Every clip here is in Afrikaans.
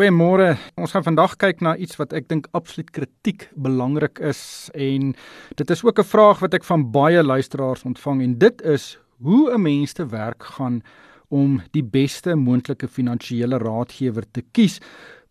Goeiemôre. Ons gaan vandag kyk na iets wat ek dink absoluut kritiek belangrik is en dit is ook 'n vraag wat ek van baie luisteraars ontvang en dit is hoe 'n mens te werk gaan om die beste moontlike finansiële raadgewer te kies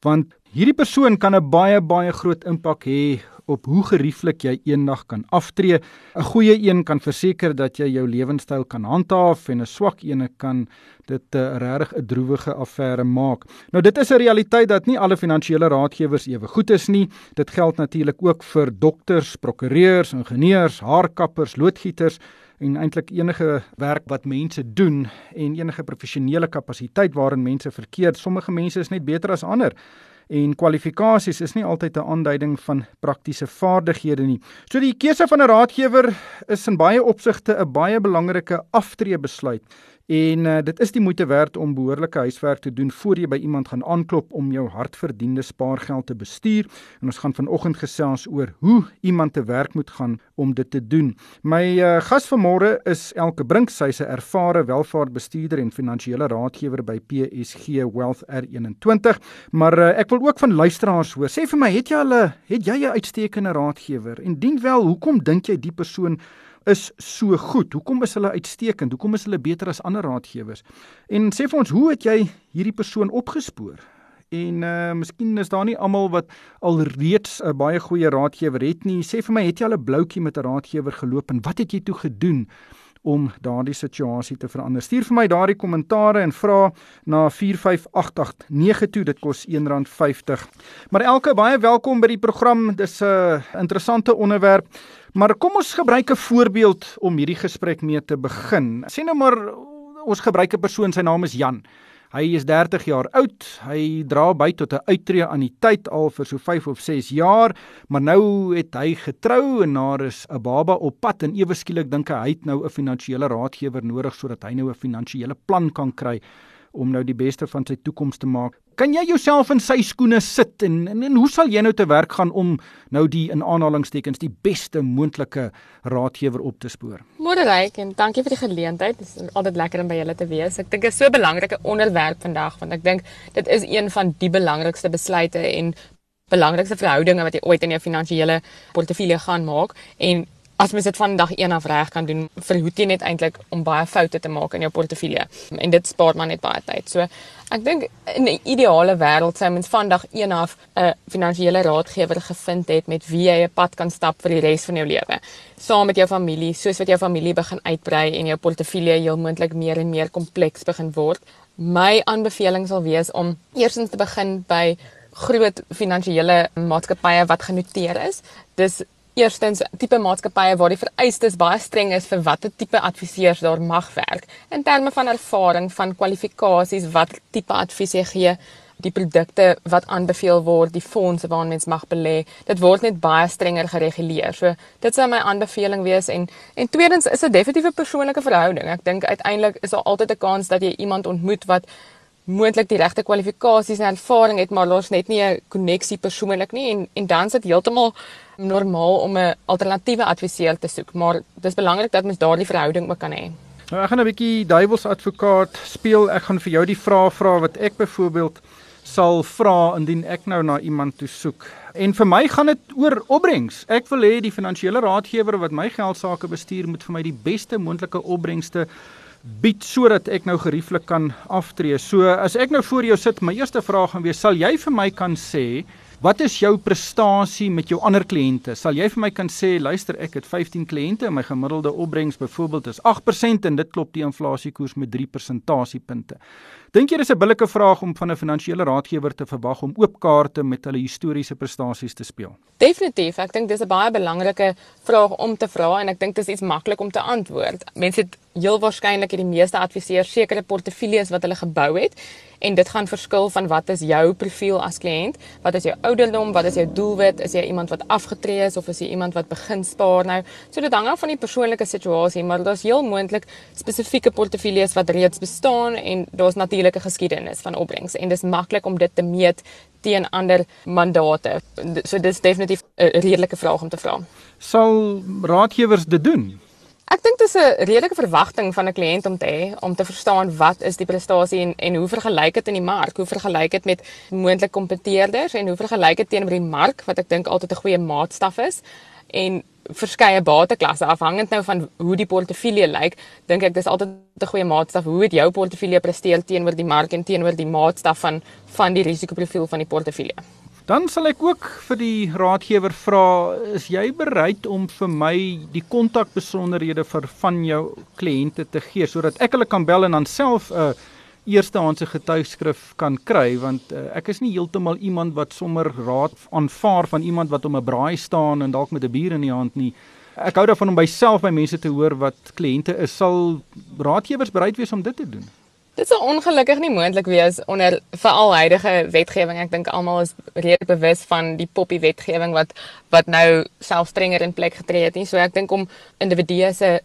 want hierdie persoon kan 'n baie baie groot impak hê op hoe gerieflik jy eendag kan aftree. 'n Goeie een kan verseker dat jy jou lewenstyl kan handhaaf en 'n swak een kan dit 'n uh, regtig 'n droewige affære maak. Nou dit is 'n realiteit dat nie alle finansiële raadgewers ewe goed is nie. Dit geld natuurlik ook vir dokters, prokureurs, ingenieurs, haarkappers, loodgieters en eintlik enige werk wat mense doen en enige professionele kapasiteit waarin mense verkeer. Sommige mense is net beter as ander en kwalifikasies is nie altyd 'n aanduiding van praktiese vaardighede nie. So die keuse van 'n raadgewer is in baie opsigte 'n baie belangrike aftreebesluit En uh, dit is die moeite werd om behoorlike huiswerk te doen voor jy by iemand gaan aanklop om jou hardverdiende spaargeld te bestuur. En ons gaan vanoggend gesels oor hoe iemand te werk moet gaan om dit te doen. My uh, gas vanmôre is Elke Brink, sy's 'n ervare welvaartbestuurder en finansiële raadgewer by PSG Wealth R21. Maar uh, ek wil ook van luisteraars hoor. Sê vir my, het jy al 'n het jy 'n uitstekende raadgewer? En dien wel, hoekom dink jy die persoon is so goed? Hoekom is hulle uitstekend? Hoekom is hulle beter as ander raadgewers? En sê vir ons, hoe het jy hierdie persoon opgespoor? En uh miskien is daar nie almal wat alreeds 'n baie goeie raadgewer het nie. Sê vir my, het jy al 'n bloutjie met 'n raadgewer geloop en wat het jy toe gedoen om daardie situasie te verander? Stuur vir my daardie kommentare en vra na 45889 toe. Dit kos R1.50. Maar elke baie welkom by die program. Dis 'n interessante onderwerp. Maar kom ons gebruik 'n voorbeeld om hierdie gesprek mee te begin. Sien nou maar ons gebruik 'n persoon, sy naam is Jan. Hy is 30 jaar oud. Hy dra by tot 'n uittreë aan die tyd al vir so 5 of 6 jaar, maar nou het hy getrou en daar is 'n baba op pad en ewe skielik dink hy hy het nou 'n finansiële raadgewer nodig sodat hy nou 'n finansiële plan kan kry om nou die beste van sy toekoms te maak. Kan jy jouself in sy skoene sit en, en en hoe sal jy nou te werk gaan om nou die in aanhalingstekens die beste moontlike raadgewer op te spoor? Môre ryk en dankie vir die geleentheid. Dit is altyd lekker om by julle te wees. Ek dink dit is so 'n belangrike onderwerp vandag want ek dink dit is een van die belangrikste besluite en belangrikste verhoudinge wat jy ooit in jou finansiële portefeulje gaan maak en as mens dit van dag 1 af reg kan doen, verhoed jy net eintlik om baie foute te maak in jou portefeulje. En dit spaar maar net baie tyd. So ek dink in 'n ideale wêreld sou mens van dag 1 af 'n finansiële raadgewer gevind het met wie jy 'n pad kan stap vir die res van jou lewe. Saam met jou familie, soos wat jou familie begin uitbrei en jou portefeulje heel moontlik meer en meer kompleks begin word. My aanbeveling sal wees om eersins te begin by groot finansiële maatskappye wat genoteer is. Dis Eerstens, tipe maatskappye waar die vereistes baie streng is vir watter tipe adviseurs daar mag werk. In terme van ervaring, van kwalifikasies, wat tipe advies jy gee, die produkte wat aanbeveel word, die fondse waarin mens mag belê, dit word net baie strenger gereguleer. So, dit sou my aanbeveling wees en en tweedens is dit definitief 'n persoonlike verhouding. Ek dink uiteindelik is daar altyd 'n kans dat jy iemand ontmoet wat moontlik die regte kwalifikasies en ervaring het, maar daar's net nie 'n koneksie persoonlik nie en en dan sit heeltemal normaal om 'n alternatiewe adviseur te soek, maar dis belangrik dat mens daardie verhouding ook kan hê. Nou ek gaan 'n bietjie duiwelsadvokaat speel. Ek gaan vir jou die vrae vra wat ek byvoorbeeld sal vra indien ek nou na iemand toe soek. En vir my gaan dit oor opbrengs. Ek wil hê die finansiële raadgewer wat my geld sake bestuur moet vir my die beste moontlike opbrengste bied sodat ek nou gerieflik kan aftree. So as ek nou voor jou sit, my eerste vraag gaan wees, sal jy vir my kan sê Wat is jou prestasie met jou ander kliënte? Sal jy vir my kan sê, luister, ek het 15 kliënte en my gemiddelde opbrengs byvoorbeeld is 8% en dit klop die inflasiekoers met 3 persentasiepunte. Dink jy dis 'n billike vraag om van 'n finansiële raadgewer te verwag om oop kaarte met hulle historiese prestasies te speel? Definitief, ek dink dis 'n baie belangrike vraag om te vra en ek dink dit is iets maklik om te antwoord. Mense het heel waarskynlik hierdie meeste adviseurs sekere portefeuilles wat hulle gebou het en dit gaan verskil van wat is jou profiel as kliënt, wat is jou ouderdom, wat is jou doelwit, is jy iemand wat afgetree is of is jy iemand wat begin spaar nou? So dit hang af van die persoonlike situasie, maar daar's heel moontlik spesifieke portefeuilles wat reeds bestaan en daar's natuurlik natuurlike geskiedenis van opbrengs en dis maklik om dit te meet teen ander mandate. So dis definitief 'n redelike vraag om te vra. Sal raadgewers dit doen? Ek dink dis 'n redelike verwagting van 'n kliënt om te hê om te verstaan wat is die prestasie en en hoe vergelyk dit in die mark? Hoe vergelyk dit met moontlike kompeteerders en hoe vergelyk dit teenoor die mark wat ek dink altyd 'n goeie maatstaf is? En verskeie bateklasse afhangend nou van hoe die portefeulje lyk, dink ek dis altyd 'n goeie maatstaf hoe het jou portefeulje presteer teenoor die mark en teenoor die maatstaf van van die risikoprofiel van die portefeulje. Dan sal ek ook vir die raadgewer vra, is jy bereid om vir my die kontakbesonderhede vir van jou kliënte te gee sodat ek hulle kan bel en dan self 'n uh, eerstehandse getuigskrif kan kry want uh, ek is nie heeltemal iemand wat sommer raad aanvaar van iemand wat om 'n braai staan en dalk met 'n bier in die hand nie. Ek hou daarvan om myself by mense te hoor wat kliënte is. Sal raadgewers bereid wees om dit te doen? Dit sou ongelukkig nie moontlik wees onder veral huidige wetgewing. Ek dink almal is redelik bewus van die poppie wetgewing wat wat nou self strenger in plek getree het nie. So ek dink om individue se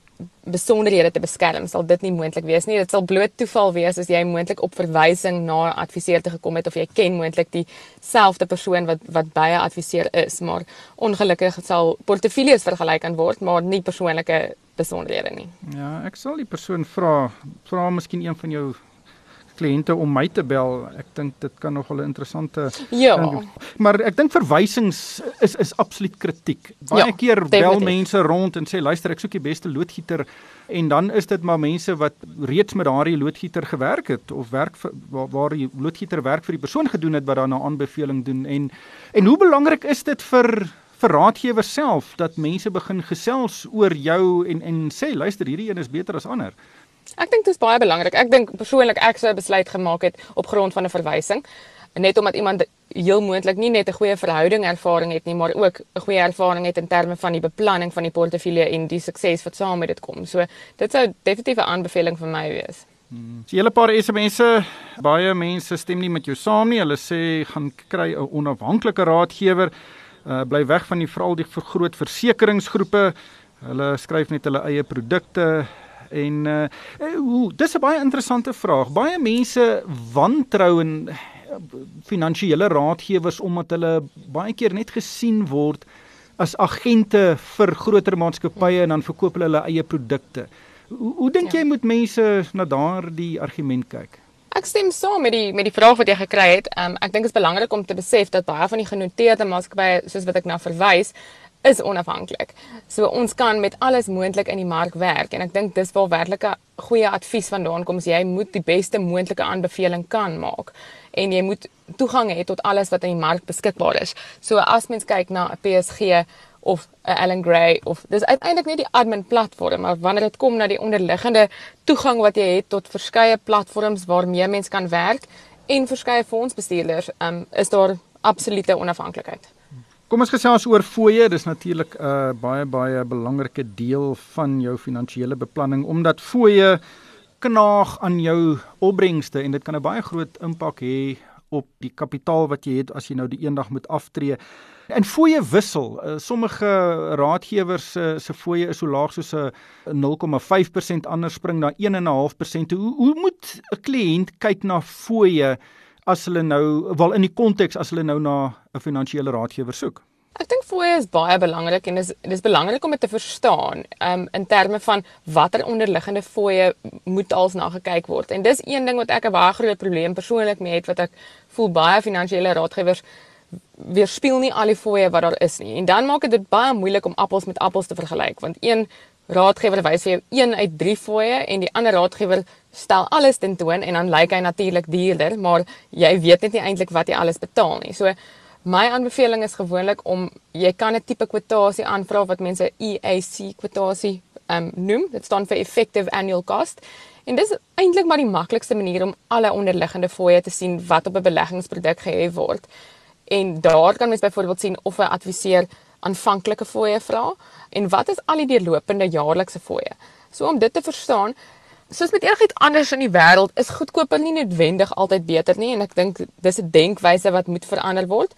besonderhede te beskerm sal dit nie moontlik wees nie. Dit sal bloot toeval wees as jy moontlik op verwysing na 'n adviseur te gekom het of jy ken moontlik dieselfde persoon wat wat by 'n adviseur is, maar ongelukkig sal portefeuilles vergelyk kan word, maar nie persoonlike besonderhede nie. Ja, ek sal die persoon vra, vra miskien een van jou kliënte om my te bel. Ek dink dit kan nog 'n interessante Ja. ding- Maar ek dink verwysings is is absoluut kritiek. Baie Ja, keer bel definitief. mense rond en sê luister, ek soek die beste loodgieter en dan is dit maar mense wat reeds met daardie loodgieter gewerk het of werk vir, waar, waar die loodgieter werk vir die persoon gedoen het wat daarna aanbeveling doen en en hoe belangrik is dit vir vir raadgewers self dat mense begin gesels oor jou en en sê luister hierdie een is beter as ander. Ek dink dit is baie belangrik. Ek dink persoonlik ek sou 'n besluit gemaak het op grond van 'n verwysing. Net omdat iemand heel moontlik nie net 'n goeie verhouding ervaring het nie, maar ook 'n goeie ervaring het in terme van die beplanning van die portefeulje en die sukses wat saam met dit kom. So dit sou definitief 'n aanbeveling vir my wees. So 'n hele paar SMS'e, baie mense stem nie met jou saam nie. Hulle sê gaan kry 'n onafhanklike raadgewer. Uh bly weg van die veral die vergroot versekeringsgroepe. Hulle skryf net hulle eie produkte en uh hoe dis 'n baie interessante vraag. Baie mense wantrou en uh, finansiële raadgewers omdat hulle baie keer net gesien word as agente vir groter maatskappye en dan verkoop hulle hulle eie produkte. Hoe, hoe dink Ja. jy moet mense na daardie argument kyk? Ek stem saam met die met die vraag wat jy gekry het. Um, ek dink dit is belangrik om te besef dat baie van die genoteerde maatskappye soos wat ek nou verwys is onafhanklik. So ons kan met alles moontlik in die mark werk en ek dink dis waar werklik 'n goeie advies vandaan kom. So jy moet die beste moontlike aanbeveling kan maak en jy moet toegang hê tot alles wat in die mark beskikbaar is. So as mens kyk na 'n PSG of 'n Allen Gray of dis uiteindelik nie die admin platform maar wanneer dit kom na die onderliggende toegang wat jy het tot verskeie platforms waarmee mens kan werk en verskeie fondsbestuurders, um, is daar absolute onafhanklikheid. Kom ons gesels oor fooie. Dis natuurlik 'n uh, baie baie belangrike deel van jou finansiële beplanning omdat fooie knaag aan jou opbrengste en dit kan 'n baie groot impak hê op die kapitaal wat jy het as jy nou die eendag moet aftree. En fooie wissel. Uh, sommige raadgewers se se fooie is so laag soos 'n 0,5%, ander spring na 1.5%. Hoe hoe moet 'n kliënt kyk na fooie as hulle nou wel in die konteks as hulle nou na 'n finansiële raadgewer soek? Ek dink fooie is baie belangrik en dis dis belangrik om dit te verstaan um, in terme van watter onderliggende fooie moet als na gekyk word. En dis een ding wat ek 'n baie groot probleem persoonlik mee het wat ek voel baie finansiële raadgewers weerspieël nie al die fooie wat daar is nie. En dan maak dit baie moeilik om appels met appels te vergelyk want een raadgewer wys vir jou een uit 3 fooie en die ander raadgewer stel alles tentoon en dan lyk hy natuurlik duurder, maar jy weet net nie eintlik wat jy alles betaal nie. So my aanbeveling is gewoonlik om jy kan 'n tipe kwotasie aanvra wat mense EAC kwotasie um, noem. Dit staan vir effective annual cost. En dis eintlik maar die maklikste manier om alle onderliggende fooie te sien wat op 'n beleggingsproduk gehef word. En daar kan mens byvoorbeeld sien of 'n adviseur aanvanklike fooie vra en wat is al die deurlopende jaarlikse fooie. So om dit te verstaan, soos met enigiets anders in die wêreld, is goedkoper nie noodwendig altyd beter nie en ek dink dis 'n denkwyse wat moet verander word.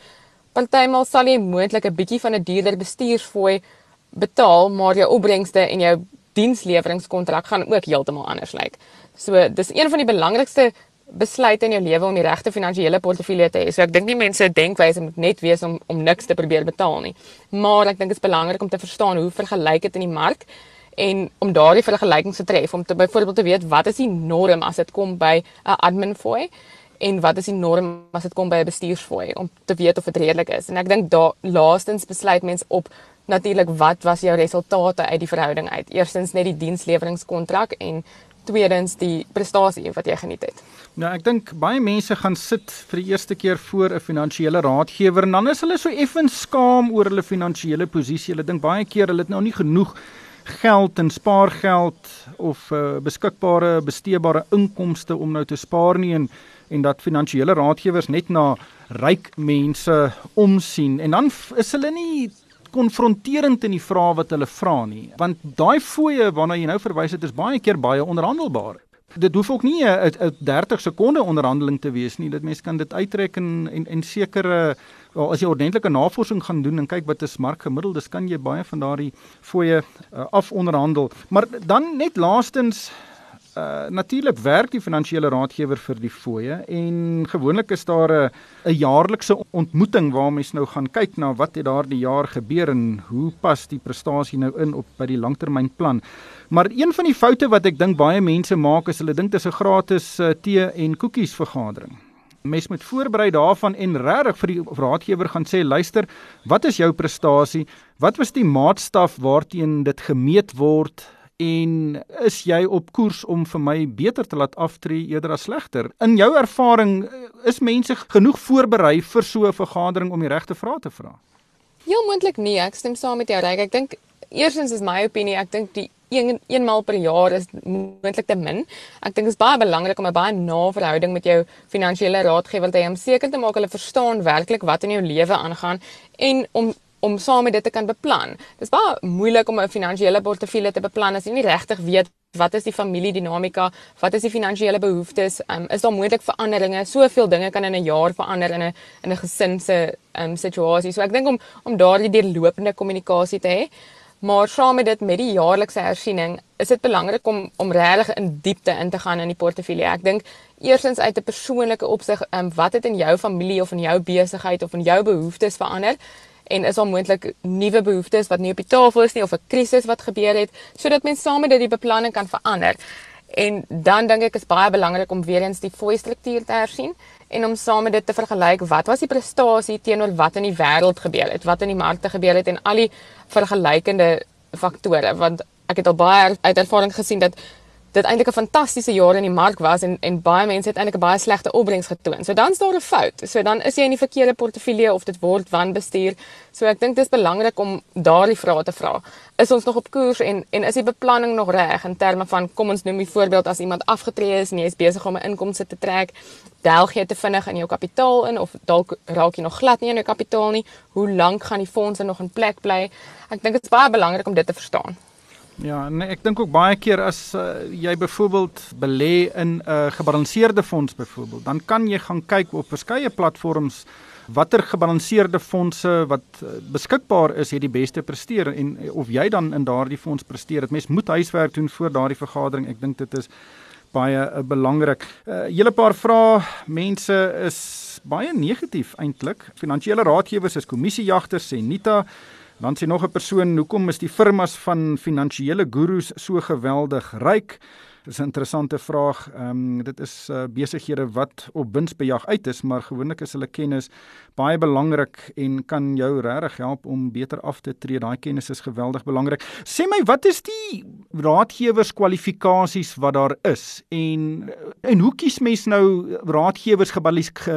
Partymal sal jy moontlik 'n bietjie van 'n duurder bestuursfooi betaal, maar jou opbrengste en jou diensleweringskontrak gaan ook heeltemal anders lyk. So dis een van die belangrikste besluit in jou lewe om die regte finansiële portefeulje te hê. So ek dink nie mense denkwyse moet net wees om om niks te probeer betaal nie. Maar ek dink dit is belangrik om te verstaan hoe vergelyk dit in die mark en om daardie vergelykings te tref om te byvoorbeeld te weet wat is die norm as dit kom by 'n admin fooi en wat is die norm as dit kom by 'n bestuursfooi om te weet of dit redelik is. En ek dink daar laastens besluit mens op natuurlik wat was jou resultate uit die verhouding uit. Eerstens net die diensleweringskontrak en tweedens die prestasie wat jy geniet het. Nou ek dink baie mense gaan sit vir die eerste keer voor 'n finansiële raadgewer en dan is hulle so effens skaam oor hulle finansiële posisie. Hulle dink baie keer hulle het nou nie genoeg geld en spaargeld of uh, beskikbare besteebare inkomste om nou te spaar nie en en dat finansiële raadgewers net na ryk mense omsien en dan is hulle nie konfronterend in die vrae wat hulle vra nie want daai fooie waarna jy nou verwys het is baie keer baie onderhandelbaar dit hoef ook nie 'n 30 sekonde onderhandeling te wees nie. Dit mense kan dit uittrek en en, en sekere wel as jy ordentlike navorsing gaan doen en kyk wat is markgemiddeldes kan jy baie van daardie fooie uh, af onderhandel. Maar dan net laastens Uh, natuurlik werk die finansiële raadgewer vir die fooie en gewoonlik is daar 'n 'n jaarlikse ontmoeting waar mense nou gaan kyk na wat het daardie jaar gebeur en hoe pas die prestasie nou in op by die langtermynplan. Maar een van die foute wat ek dink baie mense maak is hulle dink dit is 'n gratis uh, tee en koekies vergadering. Mens moet voorberei daarvan en regtig vir die raadgewer gaan sê luister, wat is jou prestasie? Wat was die maatstaf waarteen dit gemeet word? En is jy op koers om vir my beter te laat aftree eerder as slegter? In jou ervaring is mense genoeg voorberei vir so 'n vergadering om die regte vrae te vra? Heel moontlik nie, ek stem saam met jou, Ryk. Ek dink eersins is my opinie, ek dink die een eenmal per jaar is moontlik te min. Ek dink dit is baie belangrik om 'n baie na verhouding met jou finansiële raadgewer te hê om seker te maak hulle verstaan werklik wat in jou lewe aangaan en om om saam met dit te kan beplan. Dit is baie moeilik om 'n finansiële portefeulje te beplan as jy nie regtig weet wat is die familiedinamika, wat is die finansiële behoeftes, um, is daar moontlik veranderinge? Soveel dinge kan in 'n jaar verander in 'n in 'n gesin se um, situasie. So ek dink om om daardie deurlopende kommunikasie te hê, maar saam met dit met die jaarlikse hersiening, is dit belangrik om om regtig in diepte in te gaan in die portefeulje. Ek dink eersins uit 'n persoonlike opsig, um, wat het in jou familie of in jou besigheid of in jou behoeftes verander? En is daar moontlik nuwe behoeftes wat nie op die tafel is nie of 'n krisis wat gebeur het sodat mense saam met dit die beplanning kan verander. En dan dink ek is baie belangrik om weer eens die fooi struktuur te hersien en om saam met dit te vergelyk wat was die prestasie teenoor wat in die wêreld gebeur het, wat in die markte gebeur het en al die vergelykende faktore want ek het al baie uit ervaring gesien dat dit eintlik 'n fantastiese jaar in die mark was en en baie mense het eintlik 'n baie slegte opbrengs getoon. So dan's daar 'n fout. So dan is jy in die verkeerde portefeulje of dit word wanbestuur. So ek dink dis belangrik om daardie vrae te vra. Is ons nog op koers en en is die beplanning nog reg in terme van kom ons noem 'n voorbeeld as iemand afgetree is en jy is besig om 'n inkomste te trek, delg jy te vinnig in jou kapitaal in of dalk raak jy nog glad nie in jou kapitaal nie. Hoe lank gaan die fondse nog in plek bly? Ek dink dit is baie belangrik om dit te verstaan. Ja, nee, ek dink ook baie keer as uh, jy byvoorbeeld belê in 'n uh, gebalanseerde fonds byvoorbeeld, dan kan jy gaan kyk op verskeie platforms watter gebalanseerde fondse wat uh, beskikbaar is het die beste presteer en of jy dan in daardie fonds presteer. Dit mens moet huiswerk doen voor daardie vergadering. Ek dink dit is baie uh, belangrik. 'n uh, Hele paar vrae. Mense is baie negatief eintlik. Finansiële raadgewers is kommissiejagters sê Nita Dan sê nog 'n persoon, hoekom is die firmas van finansiële gurus so geweldig ryk? Dis 'n interessante vraag. Ehm um, dit is uh, besighede wat op winsbejag uit is, maar gewoonlik is hulle kennis baie belangrik en kan jou regtig help om beter af te tree. Daai kennis is geweldig belangrik. Sê my, wat is die raadgewers kwalifikasies wat daar is en en hoe kies mens nou raadgewers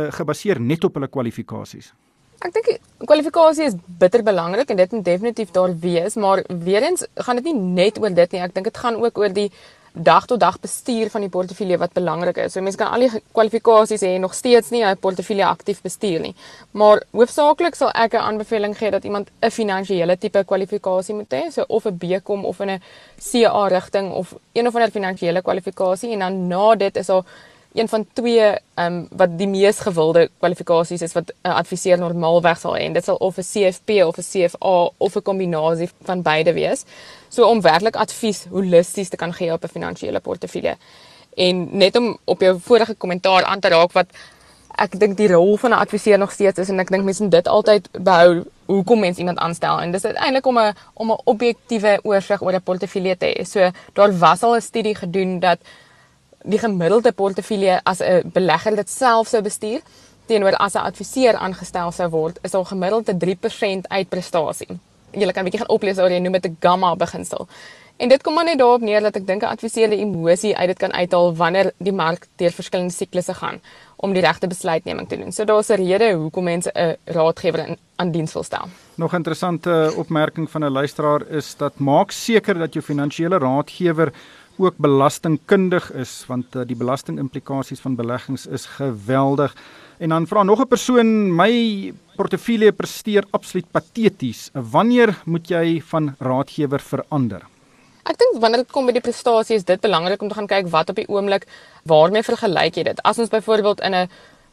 gebaseer net op hulle kwalifikasies? Ek dink kwalifikasie is bitter belangrik en dit moet definitief daar wees, maar weer eens gaan dit nie net oor dit nie. Ek dink dit gaan ook oor die dag tot dag bestuur van die portefeulje wat belangrik is. So mense kan al die kwalifikasies hê nog steeds nie 'n portefeulje aktief bestuur nie. Maar hoofsaaklik sal ek 'n aanbeveling gee dat iemand 'n finansiële tipe kwalifikasie moet hê, so of 'n BCom of in 'n CA rigting of een of ander finansiële kwalifikasie en dan na dit is daar een van twee ehm um, wat die mees gewilde kwalifikasies is wat 'n uh, adviseur normaalweg sal hê en dit sal of 'n CFP of 'n CFA of 'n kombinasie van beide wees. So om werklik advies holisties te kan gee op 'n finansiële portefeulje. En net om op jou vorige kommentaar aan te raak wat ek dink die rol van 'n adviseur nog steeds is en ek dink mense moet dit altyd behou hoekom mens iemand aanstel en dis eintlik om 'n om 'n objektiewe oorsig oor 'n portefeulje te hê. So daar was al 'n studie gedoen dat die gemiddelde portefeulje as 'n belegger dit self sou bestuur teenoor as 'n adviseur aangestel sou word, is al gemiddeld 'n 3% uitprestasie. Jy kan 'n bietjie gaan oplees oor jy noem dit 'n gamma beginsel. En dit kom maar net daarop neer dat ek dink 'n adviseur die emosie uit dit kan uithaal wanneer die mark deur verskillende siklusse gaan om die regte besluitneming te doen. So daar's 'n rede hoekom mense 'n raadgewer aan diens wil stel. Nog 'n interessante opmerking van 'n luisteraar is dat maak seker dat jou finansiële raadgewer ook belastingkundig is want uh, die belastingimplikasies van beleggings is geweldig. En dan vra nog 'n persoon my portefeulje presteer absoluut pateties. Wanneer moet jy van raadgewer verander? Ek dink wanneer dit kom by die prestasie is dit belangrik om te gaan kyk wat op die oomblik waarmee vergelyk jy dit. As ons byvoorbeeld in 'n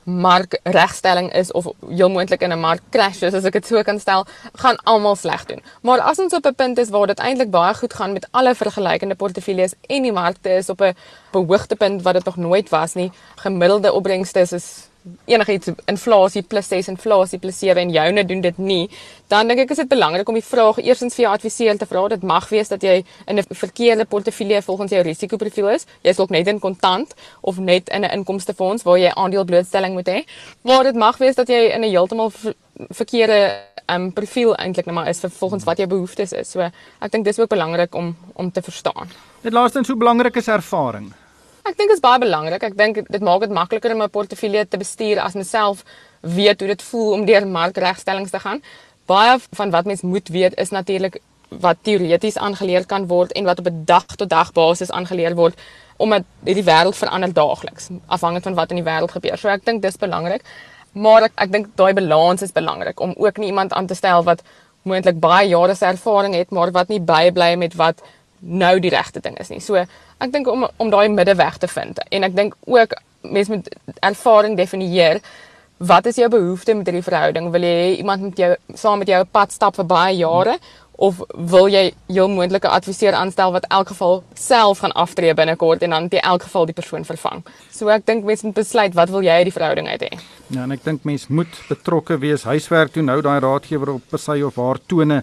markregstelling is of heel moontlik in 'n markcrash is as ek dit so kan stel, gaan almal sleg doen. Maar as ons op 'n punt is waar dit eintlik baie goed gaan met alle vergelykende portefeuilles en die markte is op 'n behoogtepunt wat dit nog nooit was nie, gemiddelde opbrengste is enigiets inflasie plus 6 inflasie plus 7 en joune doen dit nie, dan dink ek is dit belangrik om die vraag eersins vir jou adviseur te vra. Dit mag wees dat jy in 'n verkeerde portefeulje volgens jou risikoprofiel is. Jy is dalk net in kontant of net in 'n inkomstefonds waar jy aandeleblootstelling moet hê. Maar dit mag wees dat jy in 'n heeltemal verkeerde um, profiel eintlik net maar is vir volgens wat jou behoeftes is. So ek dink dis ook belangrik om om te verstaan. Dit laastens hoe belangrik is ervaring? Ek dink dit is baie belangrik. Ek dink dit maak dit makliker om 'n portefeulje te bestuur as mens self weet hoe dit voel om deur markregstellings te gaan. Baie van wat mens moet weet is natuurlik wat teoreties aangeleer kan word en wat op 'n dag tot dag basis aangeleer word omdat die wêreld verander daagliks afhangend van wat in die wêreld gebeur. So ek dink dis belangrik. Maar ek ek dink daai balans is belangrik om ook nie iemand aan te stel wat moontlik baie jare se ervaring het maar wat nie bybly met wat nou die regte ding is nie. So ek dink om om daai middeweg te vind en ek dink ook mense moet ervaring definieer. Wat is jou behoefte met hierdie verhouding? Wil jy iemand met jou saam met jou pad stap vir baie jare of wil jy jou moontlike adviseur aanstel wat elk geval self gaan aftree binnekort en dan in elk geval die persoon vervang? So ek dink mense moet besluit wat wil jy uit die verhouding uit hê. Ja, en ek dink mense moet betrokke wees, huiswerk doen, hou daai raadgewer op sy of haar tone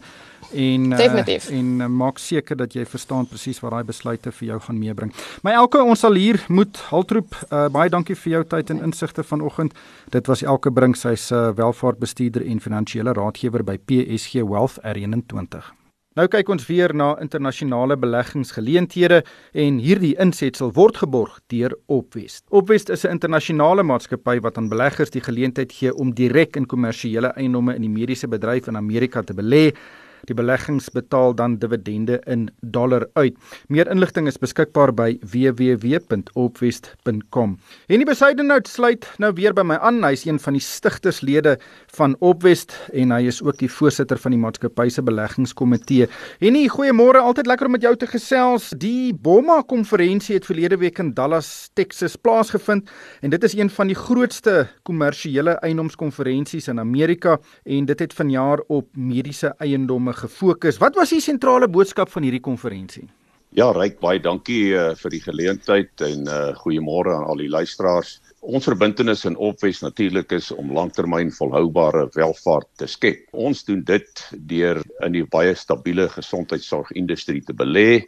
en uh, en uh, maak seker dat jy verstaan presies wat daai besluite vir jou gaan meebring. My elke ons sal hier moet haltroep. Uh, baie dankie vir jou tyd en insigte vanoggend. Dit was elke bring sy's 'n uh, welvaartbestuurder en finansiële raadgewer by PSG Wealth R21. Nou kyk ons weer na internasionale beleggingsgeleenthede en hierdie insetsel word geborg deur Opwest. Opwest is 'n internasionale maatskappy wat aan beleggers die geleentheid gee om direk in kommersiële eiendomme in die mediese bedryf in Amerika te belê. Die beleggings betaal dan dividende in dollar uit. Meer inligting is beskikbaar by www.opwest.com. En die besydenhout sluit nou weer by my aan. Hy is een van die stigterslede van Opwest en hy is ook die voorsitter van die maatskappy se beleggingskomitee. En nie goeiemôre, altyd lekker om met jou te gesels. Die BOMA konferensie het verlede week in Dallas, Texas plaasgevind en dit is een van die grootste kommersiële eiendomskonferensies in Amerika en dit het vanjaar op mediese eiendomme gefokus. Wat was die sentrale boodskap van hierdie konferensie? Ja, ryk baie dankie uh, vir die geleentheid en uh, goeiemôre aan al die luisteraars. Ons verbintenis in Opwes natuurlik is om langtermyn volhoubare welvaart te skep. Ons doen dit deur in die baie stabiele gesondheidsorgindustrie te belê.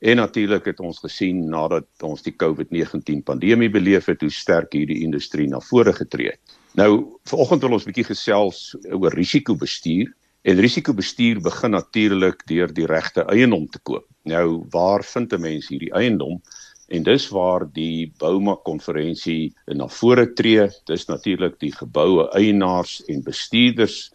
En natuurlik het ons gesien nadat ons die COVID-19 pandemie beleef het hoe sterk hierdie industrie na vore getree het. Nou, vanoggend wil ons 'n bietjie gesels oor risikobestuur En risikobestuur begin natuurlik deur die regte eiendom te koop. Nou, waar vind 'n mens hierdie eiendom? En dis waar die Bouma konferensie na vore tree. Dis natuurlik die geboue eienaars en bestuurders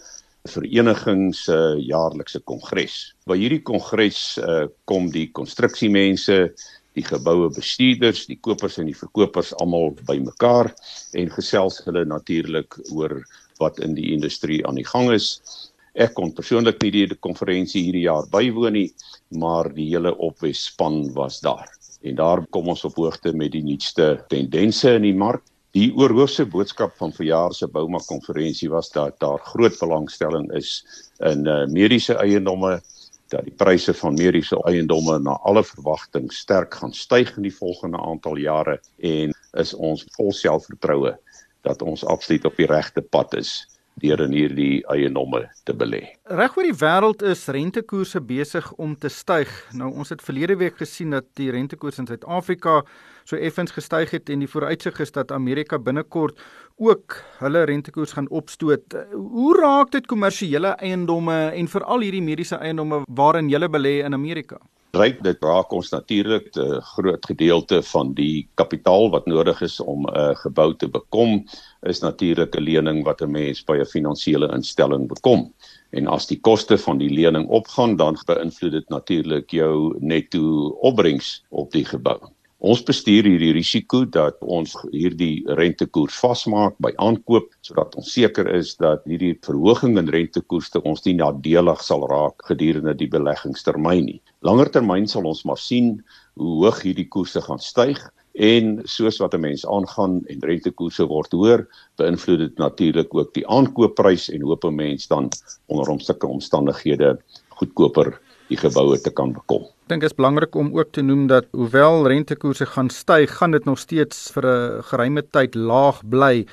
vereniging se jaarlikse kongres. By hierdie kongres uh, kom die konstruksiemense, die geboue bestuurders, die kopers en die verkopers almal bymekaar en gesels hulle natuurlik oor wat in die industrie aan die gang is Ek kon persoonlik nie die konferensie hierdie jaar bywoon nie, maar die hele opwes span was daar. En daar kom ons op hoogte met die nuutste tendense in die mark. Die oorhoofse boodskap van verjaar se Bouma konferensie was dat daar groot belangstelling is in uh, mediese eiendomme dat die pryse van mediese eiendomme na alle verwagting sterk gaan styg in die volgende aantal jare en is ons vol selfvertroue dat ons absoluut op die regte pad is deur in hierdie eiendomme te belê. Reg oor die wêreld is rentekoerse besig om te styg. Nou ons het verlede week gesien dat die rentekoers in Suid-Afrika so effens gestyg het en die vooruitsig is dat Amerika binnekort ook hulle rentekoers gaan opstoot. Hoe raak dit kommersiële eiendomme en veral hierdie mediese eiendomme waarin jy belê in Amerika? Ryk dit raak ons natuurlik 'n groot gedeelte van die kapitaal wat nodig is om 'n gebou te bekom is natuurlik 'n lening wat 'n mens by 'n finansiële instelling bekom. En as die koste van die lening opgaan, dan beïnvloed dit natuurlik jou netto opbrengs op die gebou. Ons bestuur hierdie risiko dat ons hierdie rentekoers vasmaak by aankoop sodat ons seker is dat hierdie verhoging in rentekoerse ons nie nadelig sal raak gedurende die beleggingstermyn nie. Langer termyn sal ons maar sien hoe hoog hierdie koerse gaan styg en soos wat 'n mens aangaan en rentekoerse word hoër, beïnvloed dit natuurlik ook die aankoopprys en hoop 'n mens dan onder omstukke omstandighede goedkoper die geboue te kan bekom. Dink is belangrik om ook te noem dat hoewel rentekoerse gaan styg, gaan dit nog steeds vir 'n geruime tyd laag bly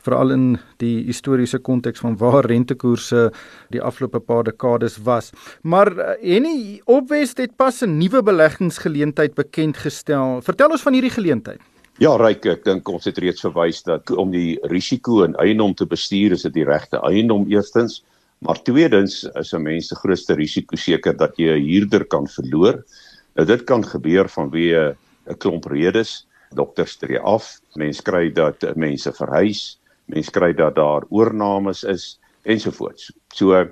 veral in die historiese konteks van waar rentekoerse die afgelope paar dekades was. Maar Henny eh, Opwest het pas 'n nuwe beleggingsgeleentheid bekend gestel. Vertel ons van hierdie geleentheid. Ja, Ryk, ek dink ons het reeds verwys dat om die risiko in eiendom te bestuur, is dit die regte eiendom eerstens. Maar tweedens is 'n mens se grootste risiko seker dat jy 'n huurder kan verloor. Nou dit kan gebeur vanweë 'n klomp redes. Dokters tree af, mense kry dat mense verhuis, mense kry dat daar oornames is ensovoorts. So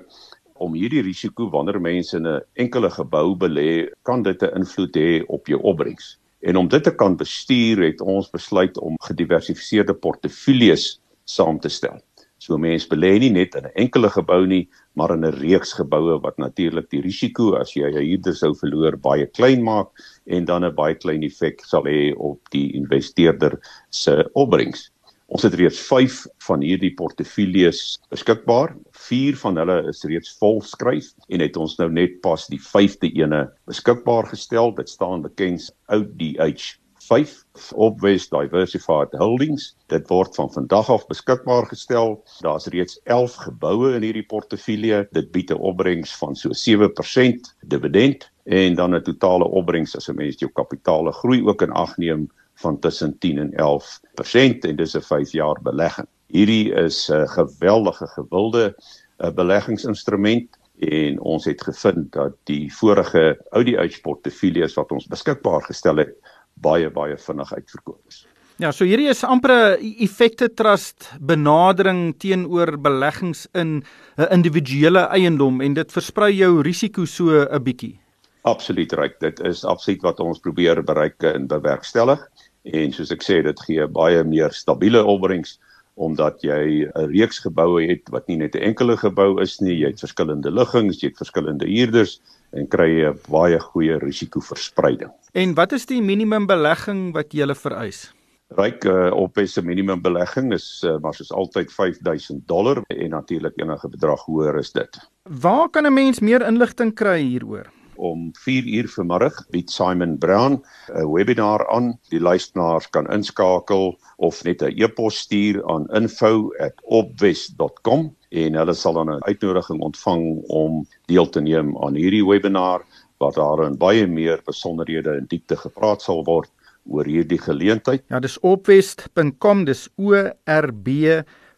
om hierdie risiko wanneer mense in 'n enkele gebou belê, kan dit 'n invloed hê op jou opbrengs. En om dit te kan bestuur, het ons besluit om gediversifiseerde portefeuilles saam te stel. So mense belê nie net in 'n enkele gebou nie, maar in 'n reeks geboue wat natuurlik die risiko as jy 'n huurder sou verloor baie klein maak en dan 'n baie klein effek sal hê op die investeerder se opbrengs. Ons het reeds 5 van hierdie portefeuilles beskikbaar. 4 van hulle is reeds volskryf en het ons nou net pas die 5de ene beskikbaar gestel. Dit staan bekend ODH 5 op West Diversified Holdings. Dit word van vandag af beskikbaar gestel. Daar's reeds 11 geboue in hierdie portefeulje. Dit bied 'n opbrengs van so 7% dividend en dan 'n totale opbrengs as 'n mens jou kapitaal groei ook in ag neem van tussen 10 en 11% en dis 'n 5 jaar belegging. Hierdie is 'n geweldige gewilde eh, beleggingsinstrument en ons het gevind dat die vorige Audi Edge portefeuilles wat ons beskikbaar gestel het baie baie vinnig uitverkoop is. Ja, so hierdie is amper 'n effekte trust benadering teenoor beleggings in 'n individuele eiendom en dit versprei jou risiko so 'n bietjie. Absoluut reg. Dit is absoluut wat ons probeer bereik en bewerkstellig en soos ek sê dit gee baie meer stabiele opbrengs omdat jy 'n reeks geboue het wat nie net 'n enkele gebou is nie, jy het verskillende liggings, jy het verskillende huurders en kry 'n baie goeie risikoverspreiding. En wat is die minimum belegging wat jy hulle vereis? Ryk uh, op is 'n minimum belegging is uh, maar soos altyd 5000 dollar en natuurlik enige bedrag hoër is dit. Waar kan 'n mens meer inligting kry hieroor? Om 4 uur vanmiddag bied Simon Brown 'n webinar aan. Die luisteraars kan inskakel of net 'n e-pos stuur aan info@opwest.com en hulle sal dan 'n uitnodiging ontvang om deel te neem aan hierdie webinar waar daar in baie meer besonderhede in diepte gepraat sal word oor hierdie geleentheid. Ja, dis opwest.com, dis O R B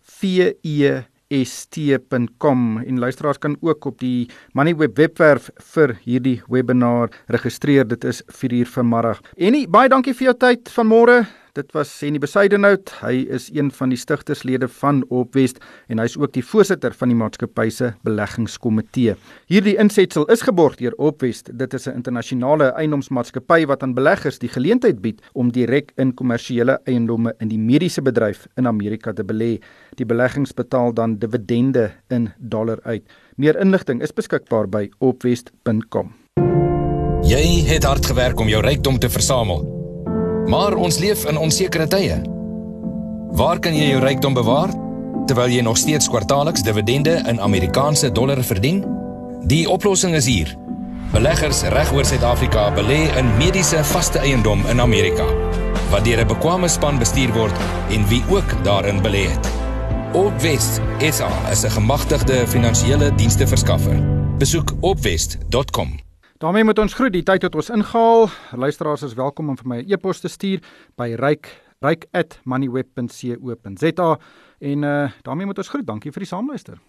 V E st.com en luisteraars kan ook op die Moneyweb webwerf vir hierdie webinar registreer. Dit is 4uur vanmiddag. En baie dankie vir jou tyd vanmôre. Dit was Henny Besaidenhout. Hy is een van die stigterslede van Opwest en hy's ook die voorsitter van die maatskappy se beleggingskomitee. Hierdie insetsel is geborg deur Opwest. Dit is 'n internasionale eiendomsmaatskappy wat aan beleggers die geleentheid bied om direk in kommersiële eiendomme in die mediese bedryf in Amerika te belê. Die beleggings betaal dan dividende in dollar uit. Meer inligting is beskikbaar by opwest.com. Jy het hard gewerk om jou rykdom te versamel. Maar ons leef in onsekere tye. Waar kan jy jou rykdom bewaar terwyl jy nog steeds kwartaalliks dividende in Amerikaanse dollar verdien? Die oplossing is hier. Beleggers regoor Suid-Afrika belê in mediese vaste eiendom in Amerika wat deur 'n bekwame span bestuur word en wie ook daarin belê het. Opwest SA is 'n gemagtigde finansiële diensste verskaffer. Besoek opwest.com. daarmee moet ons groet. Die tyd het ons ingehaal. Luisteraars is welkom om vir my 'n e-pos te stuur by ryk ryk@moneyweb.co.za en uh, daarmee moet ons groet. Dankie vir die saamluister.